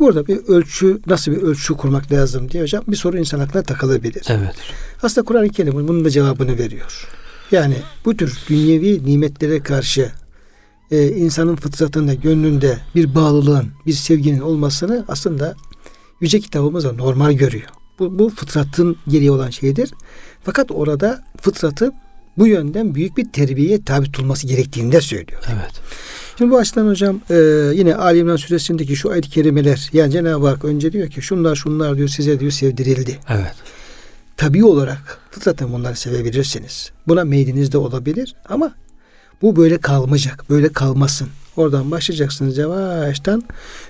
Burada bir ölçü, nasıl bir ölçü kurmak lazım diye hocam bir soru insan aklına takılabilir. Evet. Aslında Kur'an-ı Kerim bunun da cevabını veriyor. Yani bu tür dünyevi nimetlere karşı e, insanın fıtratında, gönlünde bir bağlılığın, bir sevginin olmasını aslında Yüce kitabımız da normal görüyor. Bu, bu fıtratın gereği olan şeydir. Fakat orada fıtratın bu yönden büyük bir terbiyeye tabi tutulması gerektiğini de söylüyor. Evet. Şimdi bu açıdan hocam e, yine Ali İmran suresindeki şu ayet-i kerimeler yani Cenab-ı Hak önce diyor ki şunlar şunlar diyor size diyor sevdirildi. Evet. Tabii olarak fıtraten bunları sevebilirsiniz. Buna meyliniz de olabilir ama bu böyle kalmayacak. Böyle kalmasın. Oradan başlayacaksınız yavaştan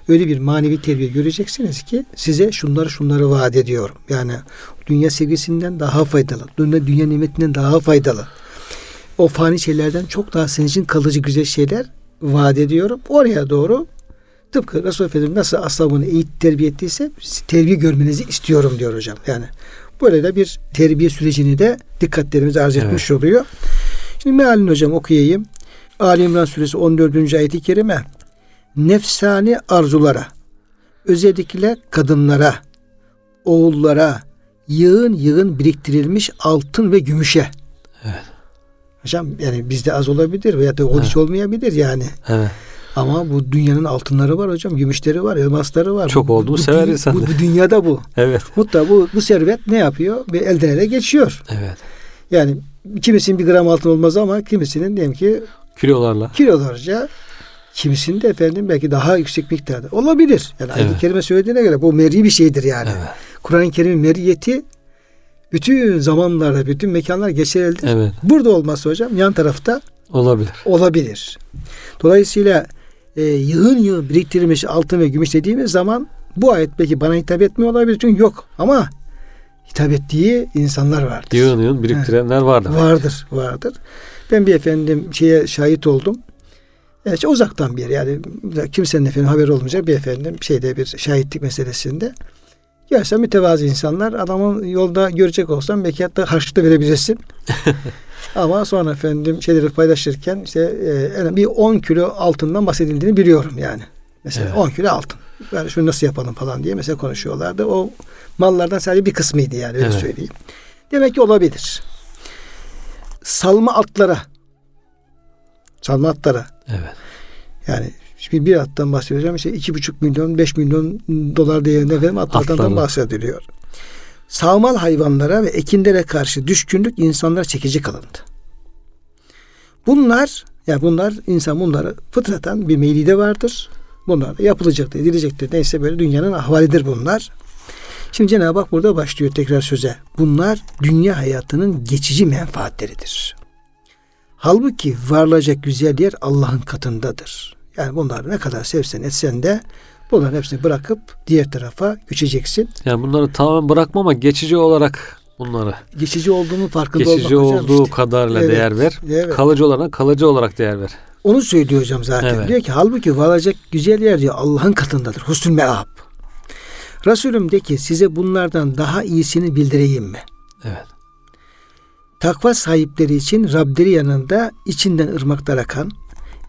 öyle bir manevi terbiye göreceksiniz ki size şunları şunları vaat ediyorum. Yani dünya sevgisinden daha faydalı. Dünya, dünya nimetinden daha faydalı. O fani şeylerden çok daha senin için kalıcı güzel şeyler vaat ediyorum. Oraya doğru tıpkı Resulullah Efendimiz nasıl ashabını eğit terbiye ettiyse terbiye görmenizi istiyorum diyor hocam. Yani böyle de bir terbiye sürecini de dikkatlerimize arz etmiş oluyor. Şimdi mealini hocam okuyayım. Ali İmran suresi 14. ayeti kerime nefsani arzulara özellikle kadınlara oğullara yığın yığın biriktirilmiş altın ve gümüşe Evet. Hocam yani bizde az olabilir veya da o hiç olmayabilir yani. Evet. Ama bu dünyanın altınları var hocam, gümüşleri var, elmasları var. Çok oldu mu bu sever dü- insan Bu, bu dünyada bu. Evet. Mutlaka bu, bu servet ne yapıyor? Bir elden ele geçiyor. Evet. Yani kimisinin bir gram altın olmaz ama kimisinin diyelim ki Kilolarla. kilolarca kimisinin de efendim belki daha yüksek miktarda olabilir. Yani ayet-i Evet. kerime söylediğine göre bu meri bir şeydir yani. Evet. Kur'an-ı Kerim'in meriyeti bütün zamanlarda, bütün mekanlar geçerlidir. Evet. Burada olmazsa hocam yan tarafta Olabilir. olabilir. Dolayısıyla e, yığın yığın biriktirilmiş altın ve gümüş dediğimiz zaman bu ayet belki bana hitap etmiyor olabilir çünkü yok ama hitap ettiği insanlar vardır. Yığın yığın biriktirenler vardır. Vardır, vardır. Ben bir efendim şeye şahit oldum. İşte uzaktan bir yer yani kimsenin efendim haberi olmayacak bir efendim şeyde bir şahitlik meselesinde. Gerçekten mütevazi insanlar adamın yolda görecek olsam belki hatta harçlık da verebilirsin. Ama sonra efendim şeyleri paylaşırken işte e, bir 10 kilo altından bahsedildiğini biliyorum yani. Mesela Evet. 10 kilo altın. Yani şunu nasıl yapalım falan diye mesela konuşuyorlardı. O mallardan sadece bir kısmıydı yani öyle Evet. söyleyeyim. Demek ki olabilir. Salma atlara salma atlara Evet. yani şimdi bir attan bahsedeceğim işte iki buçuk milyon beş milyon dolar değerinde efendim atlardan Atlarla. bahsediliyor. Sağmal hayvanlara ve ekinlere karşı düşkünlük insanlara çekici kılındı. Bunlar ya bunlar insan bunları fıtraten bir meyli de vardır. Bunlar da yapılacaktır, edilecektir. Neyse böyle dünyanın ahvalidir bunlar. Şimdi Cenab-ı Hak burada başlıyor tekrar söze. Bunlar dünya hayatının geçici menfaatleridir. Halbuki varılacak güzel yer Allah'ın katındadır. Yani bunları ne kadar sevsen etsen de bunların hepsini bırakıp diğer tarafa göçeceksin. Yani bunları tamamen bırakma ama geçici olarak bunları Geçici olduğunun farkında geçici olmak hocam olduğu işte. kadarıyla Evet, değer ver. evet. Kalıcı olana kalıcı olarak değer ver. Onu söylüyor hocam zaten. Evet. Diyor ki halbuki varacak güzel yer diyor Allah'ın katındadır. Husnül meab. Resulüm de ki size bunlardan daha iyisini bildireyim mi? Evet. Takva sahipleri için Rableri yanında içinden ırmaklar akan,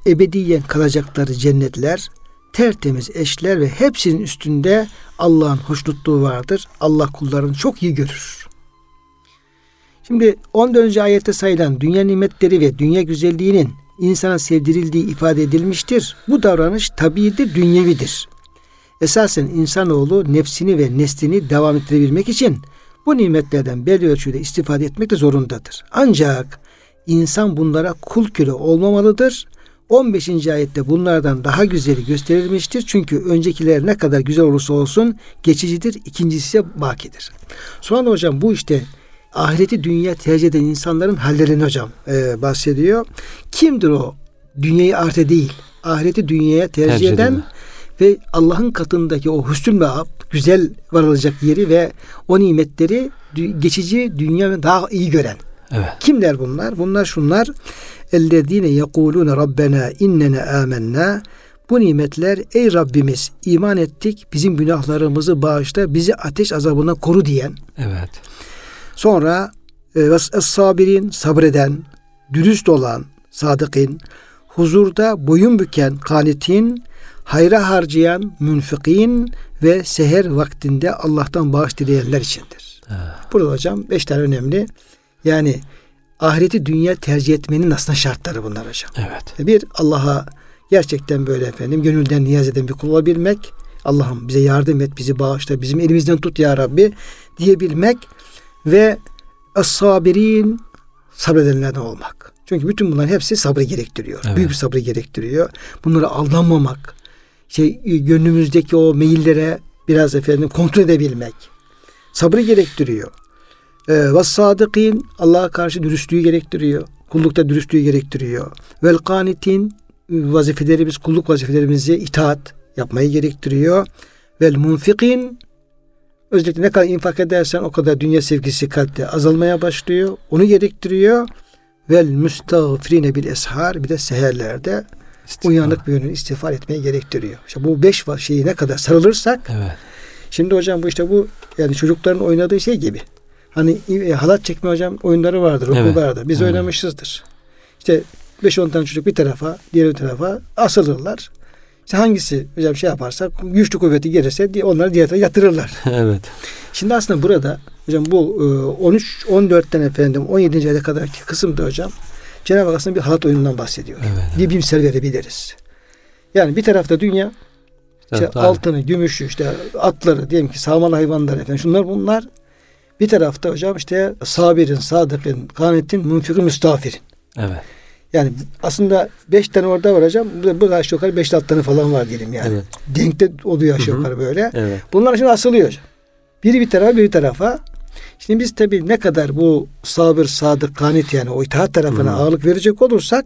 ebediyen kalacakları cennetler, tertemiz eşler ve hepsinin üstünde Allah'ın hoşnutluğu vardır. Allah kullarını çok iyi görür. Şimdi 14. ayette sayılan dünya nimetleri ve dünya güzelliğinin insana sevdirildiği ifade edilmiştir. Bu davranış tabiidir, dünyevidir. Esasen insanoğlu nefsini ve neslini devam ettirebilmek için bu nimetlerden belli ölçüde istifade etmek de zorundadır. Ancak insan bunlara kul köle olmamalıdır. 15. ayette bunlardan daha güzeli gösterilmiştir. Çünkü öncekiler ne kadar güzel olursa olsun geçicidir. İkincisi ise bakidir. Sonra hocam bu işte ahireti dünya tercih eden insanların hallerini hocam e, bahsediyor. Kimdir o? Dünyayı ahirete değil. Ahireti dünyaya tercih, Tercih eden ve Allah'ın katındaki o hüsnül meab, güzel varılacak yeri ve o nimetleri geçici dünya daha iyi gören. Evet. Kimler bunlar? Bunlar şunlar. Ellezine yekulune rabbena innene amennâ bu nimetler ey Rabbimiz iman ettik bizim günahlarımızı bağışla bizi ateş azabına koru diyen Evet. Sonra e, sabirin sabreden, dürüst olan sadıkın, huzurda boyun büken kanitin, hayra harcayan münfikin ve seher vaktinde Allah'tan bağış dileyenler içindir. Ha. Burada hocam beş tane önemli. Yani ahireti dünya tercih etmenin aslında şartları bunlar hocam. Evet. Bir Allah'a gerçekten böyle efendim gönülden niyaz eden bir kul olabilmek. Allah'ım bize yardım et, bizi bağışla, bizim elimizden tut ya Rabbi diyebilmek ve es-sabirin sabredenlerden olmak. Çünkü bütün bunların hepsi sabrı gerektiriyor. Evet. Büyük bir sabrı gerektiriyor. Bunlara aldanmamak, şey gönlümüzdeki o meyillere biraz efendim kontrol edebilmek. Sabrı gerektiriyor. Ee, ve sadıkin Allah'a karşı dürüstlüğü gerektiriyor. Kullukta dürüstlüğü gerektiriyor. Vel kanitin vazifelerimiz, kulluk vazifelerimize itaat yapmayı gerektiriyor. Vel munfikin özellikle ne kadar infak edersen o kadar dünya sevgisi kalpte azalmaya başlıyor. Onu gerektiriyor. Vel müstağfirine bil eshar bir de seherlerde İstiğfar. uyanık bir yönü istiğfar etmeyi gerektiriyor. İşte bu beş şeyi ne kadar sarılırsak Evet. Şimdi hocam bu işte bu yani çocukların oynadığı şey gibi. Hani e, halat çekme hocam oyunları vardır Evet. okullarda. Biz Evet. oynamışızdır. İşte 5-10 tane çocuk bir tarafa, diğer bir tarafa asılırlar. İşte hangisi hocam şey yaparsa güçlü kuvveti gelirse onları diğer tarafa yatırırlar. evet. Şimdi aslında burada hocam bu e, 13 14'ten efendim 17. ayda kadarki kısımda hocam Cenab-ı Hak aslında bir halat oyunundan bahsediyor. Evet. Bir bilimsel verebiliriz. Yani bir tarafta dünya işte Evet, altını, gümüşü, işte atları, diyelim ki sağmalı hayvanlar efendim. Şunlar bunlar. Bir tarafta hocam işte sabirin, sadıkın, kanetin, münfikin, müstafirin. Evet. Yani aslında beş tane orada var hocam. Burada, burada aşağı yukarı beş tane falan var diyelim yani. Evet. Denkte oluyor aşağı yukarı böyle. Evet. Bunlar şimdi asılıyor hocam. Biri bir tarafa, biri bir tarafa. Şimdi biz tabii ne kadar bu sabır, sadık, kanit yani o itaat tarafına Hı. ağırlık verecek olursak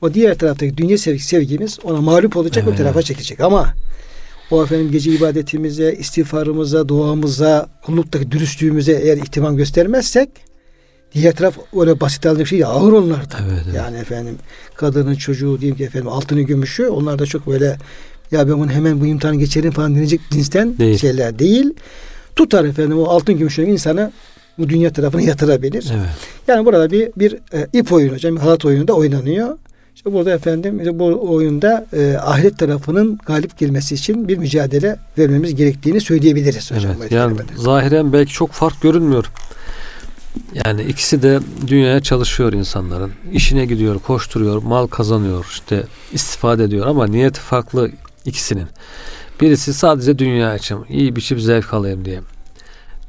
o diğer taraftaki dünya sevgimiz ona mağlup olacak o Evet. tarafa çekecek. Ama o efendim gece ibadetimize, istiğfarımıza, duamıza, kulluktaki dürüstlüğümüze eğer ihtimam göstermezsek diğer taraf öyle basit alınacak şey ağır onlarda. Evet, evet. Yani efendim kadının çocuğu diyeyim ki efendim altını gümüşü onlar da çok böyle ya ben bunu hemen bu imtihanı geçerim falan denecek cinsten Değil. şeyler değil. Tutar efendim o altın gümüşü insanı bu dünya tarafına yatırabilir. Evet. Yani burada bir bir e, ip oyunu hocam halat oyunu da oynanıyor. İşte burada efendim işte bu oyunda e, ahiret tarafının galip gelmesi için bir mücadele vermemiz gerektiğini söyleyebiliriz hocam. Evet. bu Yani zahiren belki çok fark görünmüyor. Yani ikisi de dünyaya çalışıyor insanların. İşine gidiyor, koşturuyor, mal kazanıyor, işte istifade ediyor ama niyeti farklı ikisinin. Birisi sadece dünya için, iyi biçim zevk alayım diye.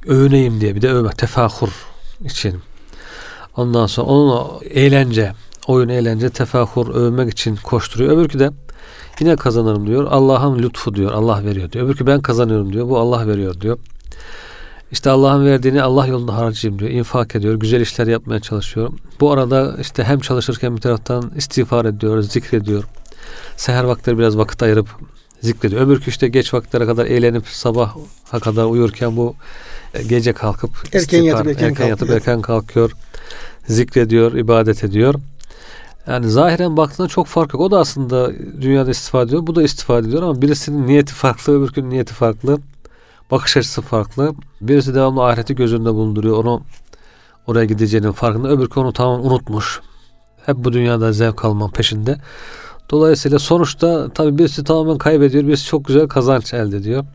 Övüneyim diye bir de övme, tefahur için. Ondan sonra onun eğlence, oyun eğlence, tefahur, övmek için koşturuyor. Öbürkü de yine kazanırım diyor. Allah'ın lütfu diyor. Allah veriyor diyor. Öbürkü ben kazanıyorum diyor. Bu Allah veriyor diyor. İşte Allah'ın verdiğini Allah yolunda harcayayım diyor. infak ediyor. Güzel işler yapmaya çalışıyor. Bu arada işte hem çalışırken bir taraftan istiğfar ediyor, zikrediyor. Seher vakitleri biraz vakit ayırıp zikrediyor. Öbürkü işte geç vakitlere kadar eğlenip sabaha kadar uyurken bu e, gece kalkıp Erken istiğfar- yatıp erken erken yatıp kalkıyor. erken kalkıyor. Zikrediyor, ibadet ediyor. Yani zahiren baktığında çok fark yok. O da aslında dünyada istifade ediyor. Bu da istifade ediyor ama birisinin niyeti farklı, öbürkünün niyeti farklı. Bakış açısı farklı. Birisi devamlı ahireti gözünde bulunduruyor. Onu oraya gideceğinin farkında. Öbürkü onu tamamen unutmuş. Hep bu dünyada zevk almanın peşinde. Dolayısıyla sonuçta tabii birisi tamamen kaybediyor. Birisi çok güzel kazanç elde ediyor.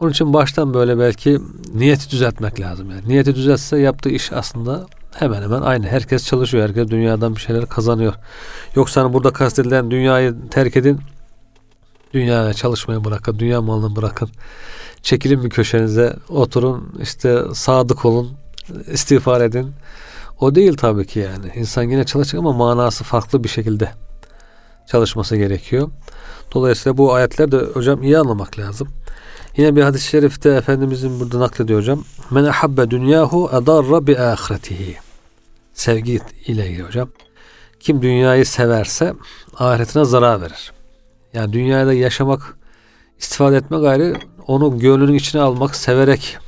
Onun için baştan böyle belki niyeti düzeltmek lazım. Yani niyeti düzeltse yaptığı iş aslında hemen hemen aynı. Herkes çalışıyor. Herkes dünyadan bir şeyler kazanıyor. Yoksa hani burada kastedilen dünyayı terk edin. Dünyaya çalışmayı bırakın. Dünya malını bırakın. Çekilin bir köşenize. Oturun. işte sadık olun. istiğfar edin. O değil tabii ki yani. İnsan yine çalışacak ama manası farklı bir şekilde çalışması gerekiyor. Dolayısıyla bu ayetler de hocam iyi anlamak lazım. Yine bir hadis-i şerifte Efendimizin burada naklediyor hocam. Men ahabbe dünyahu edarra bi ahiretihi. Sevgi ile ilgili hocam. Kim dünyayı severse ahiretine zarar verir. Yani dünyada yaşamak, istifade etmek ayrı, onu gönlünün içine almak, severek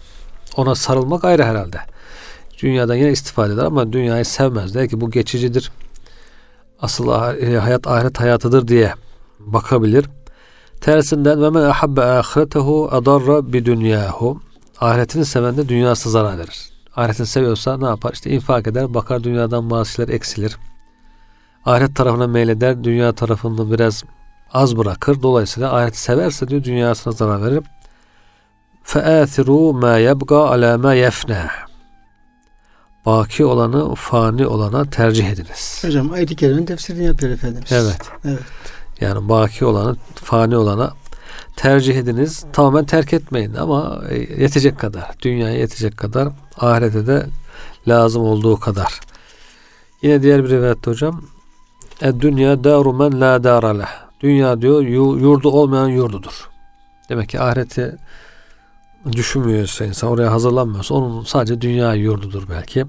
ona sarılmak ayrı herhalde. Dünyadan yine istifade eder ama dünyayı sevmez. Der ki bu geçicidir. Asıl ah- hayat ahiret hayatıdır diye bakabilir. Tersinden ve men ahabbe ahiretehu adarra bi dünyahu. Ahiretini seven de dünyası zarar verir. Ahiretini seviyorsa ne yapar? İşte infak eder, bakar dünyadan bazı şeyler eksilir. Ahiret tarafına meyleder, dünya tarafını biraz az bırakır. Dolayısıyla ahireti severse diyor dünyasına zarar verir. فَآثِرُوا مَا يَبْقَى عَلَى مَا يَفْنَى Baki olanı fani olana tercih ediniz. Hocam ayet-i kerimenin tefsirini yapıyor Efendimiz. Evet. Evet. Yani baki olanı fani olana tercih ediniz. Tamamen terk etmeyin ama e, yetecek kadar. Dünyaya yetecek kadar. Ahirete de lazım olduğu kadar. Yine diğer bir rivayette hocam. E dünya daru men la dara leh. Dünya diyor yu- yurdu olmayan yurdudur. Demek ki ahireti düşünmüyorsa insan oraya hazırlanmıyorsa onun sadece dünya yurdudur belki.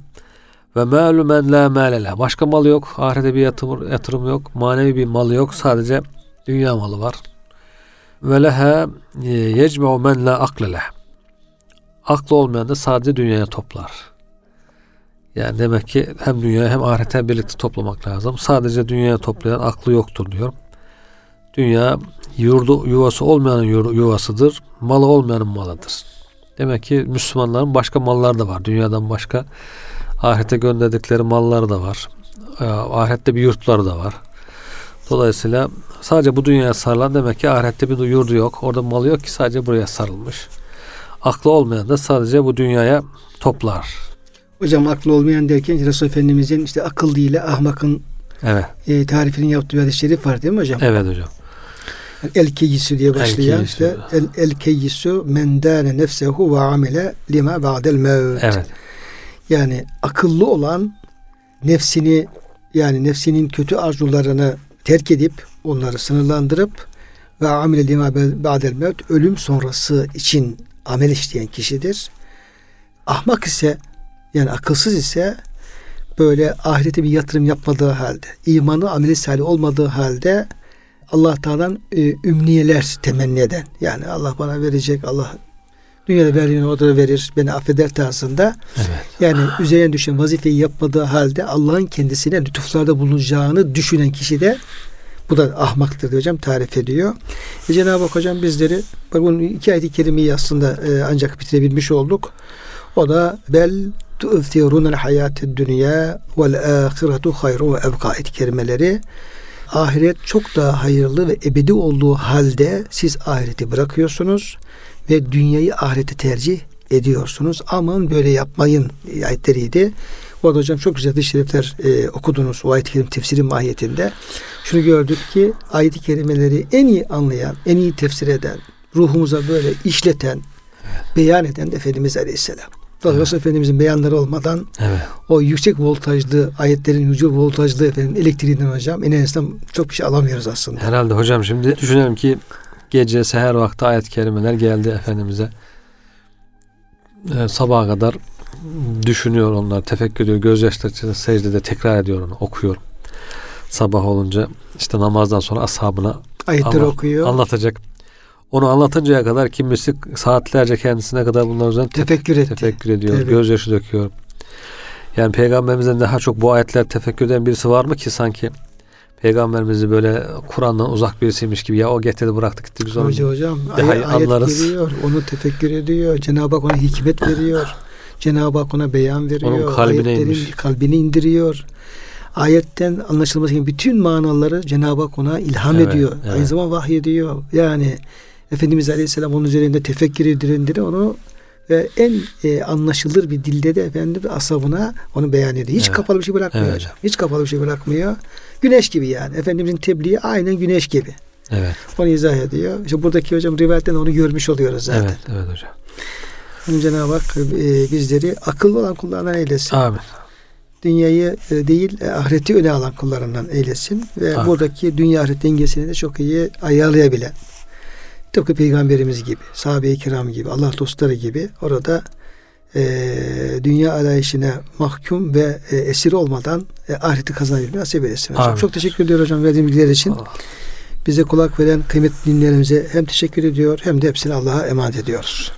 Ve malu men la mâle leh. Başka mal yok. Ahirete bir yatırım, yatırım yok. Manevi bir malı yok. Sadece dünya malı var. Ve leha e, yecme'u men la akle leh. Aklı olmayan da sadece dünyaya toplar. Yani demek ki hem dünya hem ahirete birlikte toplamak lazım. Sadece dünyaya toplayan aklı yoktur diyor. Dünya yurdu yuvası olmayanın yuvasıdır. Malı olmayanın malıdır. Demek ki Müslümanların başka mallar da var. Dünyadan başka ahirete gönderdikleri mallar da var. Ee, Ahirette bir yurtları da var. Dolayısıyla sadece bu dünyaya sarılan demek ki ahirette bir yurdu yok. Orada malı yok ki sadece buraya sarılmış. Aklı olmayan da sadece bu dünyaya toplar. Hocam aklı olmayan derken Resul Efendimizin işte akıllı ile ahmakın Evet. e, tarifinin yaptığı bir şerif var değil mi hocam? Evet hocam. El keyyisü diye başlayan keyyisü. işte el, el keyyisü men dâne nefsehu ve amile lima ba'del mevt. Evet. Yani akıllı olan nefsini yani nefsinin kötü arzularını terk edip onları sınırlandırıp ve amile lima ba'del mevt ölüm sonrası için amel işleyen kişidir. Ahmak ise yani akılsız ise böyle ahirete bir yatırım yapmadığı halde, imanı ameli salih olmadığı halde Allah Teala'dan e, ümniyeler temenni eden. Yani Allah bana verecek, Allah dünyada verdiğini o da verir, beni affeder tarzında. Evet. Yani üzerine düşen vazifeyi yapmadığı halde Allah'ın kendisine lütuflarda bulunacağını düşünen kişi de bu da ahmaktır diyor hocam tarif ediyor. E Cenab-ı Hak hocam bizleri bak bunun iki ayet-i kerimeyi aslında e, ancak bitirebilmiş olduk. O da bel tu'thirunel hayatid dünya vel ahiretu hayrun ve ebka ayet kerimeleri ahiret çok daha hayırlı ve ebedi olduğu halde siz ahireti bırakıyorsunuz ve dünyayı ahirete tercih ediyorsunuz. Aman böyle yapmayın ayetleriydi. Orada hocam çok güzel şerifler e, okudunuz o ayet-i kerim tefsiri mahiyetinde. Şunu gördük ki ayet-i kerimeleri en iyi anlayan, en iyi tefsir eden, ruhumuza böyle işleten, beyan eden de Efendimiz Aleyhisselam. Dolayısıyla evet. Efendimizin beyanları olmadan Evet. o yüksek voltajlı ayetlerin yüksek voltajlı efendim elektriğinden hocam en azından çok bir şey alamıyoruz aslında. Herhalde hocam şimdi düşünelim ki gece seher vakti ayet-i kerimeler geldi Efendimiz'e. Ee, sabaha kadar düşünüyor onlar, tefekkür ediyor. Gözyaşları içinde secdede tekrar ediyor onu, okuyor. Sabah olunca işte namazdan sonra ashabına Ayetleri Allah- okuyor. anlatacak. Onu anlatıncaya kadar kimisi saatlerce kendisine kadar bunlar üzerine te- tefekkür etti. tefekkür ediyor, Tabii. gözyaşı döküyor. Yani peygamberimizden daha çok bu ayetler tefekkür eden birisi var mı ki sanki peygamberimizi böyle Kur'an'dan uzak birisiymiş gibi ya o getirdi bıraktı gitti biz onu Hoca hocam daha ay- anlarız. geliyor, onu tefekkür ediyor. Cenab-ı Hak ona hikmet veriyor. Cenab-ı Hak ona beyan veriyor. Onun kalbine inmiş. kalbini indiriyor. Ayetten anlaşılması gereken bütün manaları Cenab-ı Hak ona ilham Evet, ediyor. evet. Aynı zamanda vahyediyor. Yani Efendimiz Aleyhisselam onun üzerinde tefekkür edilenleri onu e, en e, anlaşılır bir dilde de Efendimiz asabına onu beyan ediyor. Hiç Evet. kapalı bir şey bırakmıyor Evet. hocam. Hiç kapalı bir şey bırakmıyor. Güneş gibi yani. Efendimizin tebliği aynen güneş gibi. Evet, Onu izah ediyor. İşte buradaki hocam rivayetten onu görmüş oluyoruz zaten. evet, evet hocam. Hem Cenab-ı Hak e, bizleri akıllı olan kullarından eylesin. Amin. Dünyayı e, değil e, ahireti öne alan kullarından eylesin. Ve Amin. buradaki dünya ahiret dengesini de çok iyi ayarlayabilen. Tıpkı peygamberimiz gibi, sahabe-i kiram gibi, Allah dostları gibi orada e, dünya arayışına mahkum ve e, esir olmadan e, ahireti kazanabilmeyi nasip eylesin. Hocam. Çok teşekkür ediyorum hocam verdiğim bilgiler için. Allah. Bize kulak veren kıymetli dinleyenlerimize hem teşekkür ediyor hem de hepsini Allah'a emanet ediyoruz.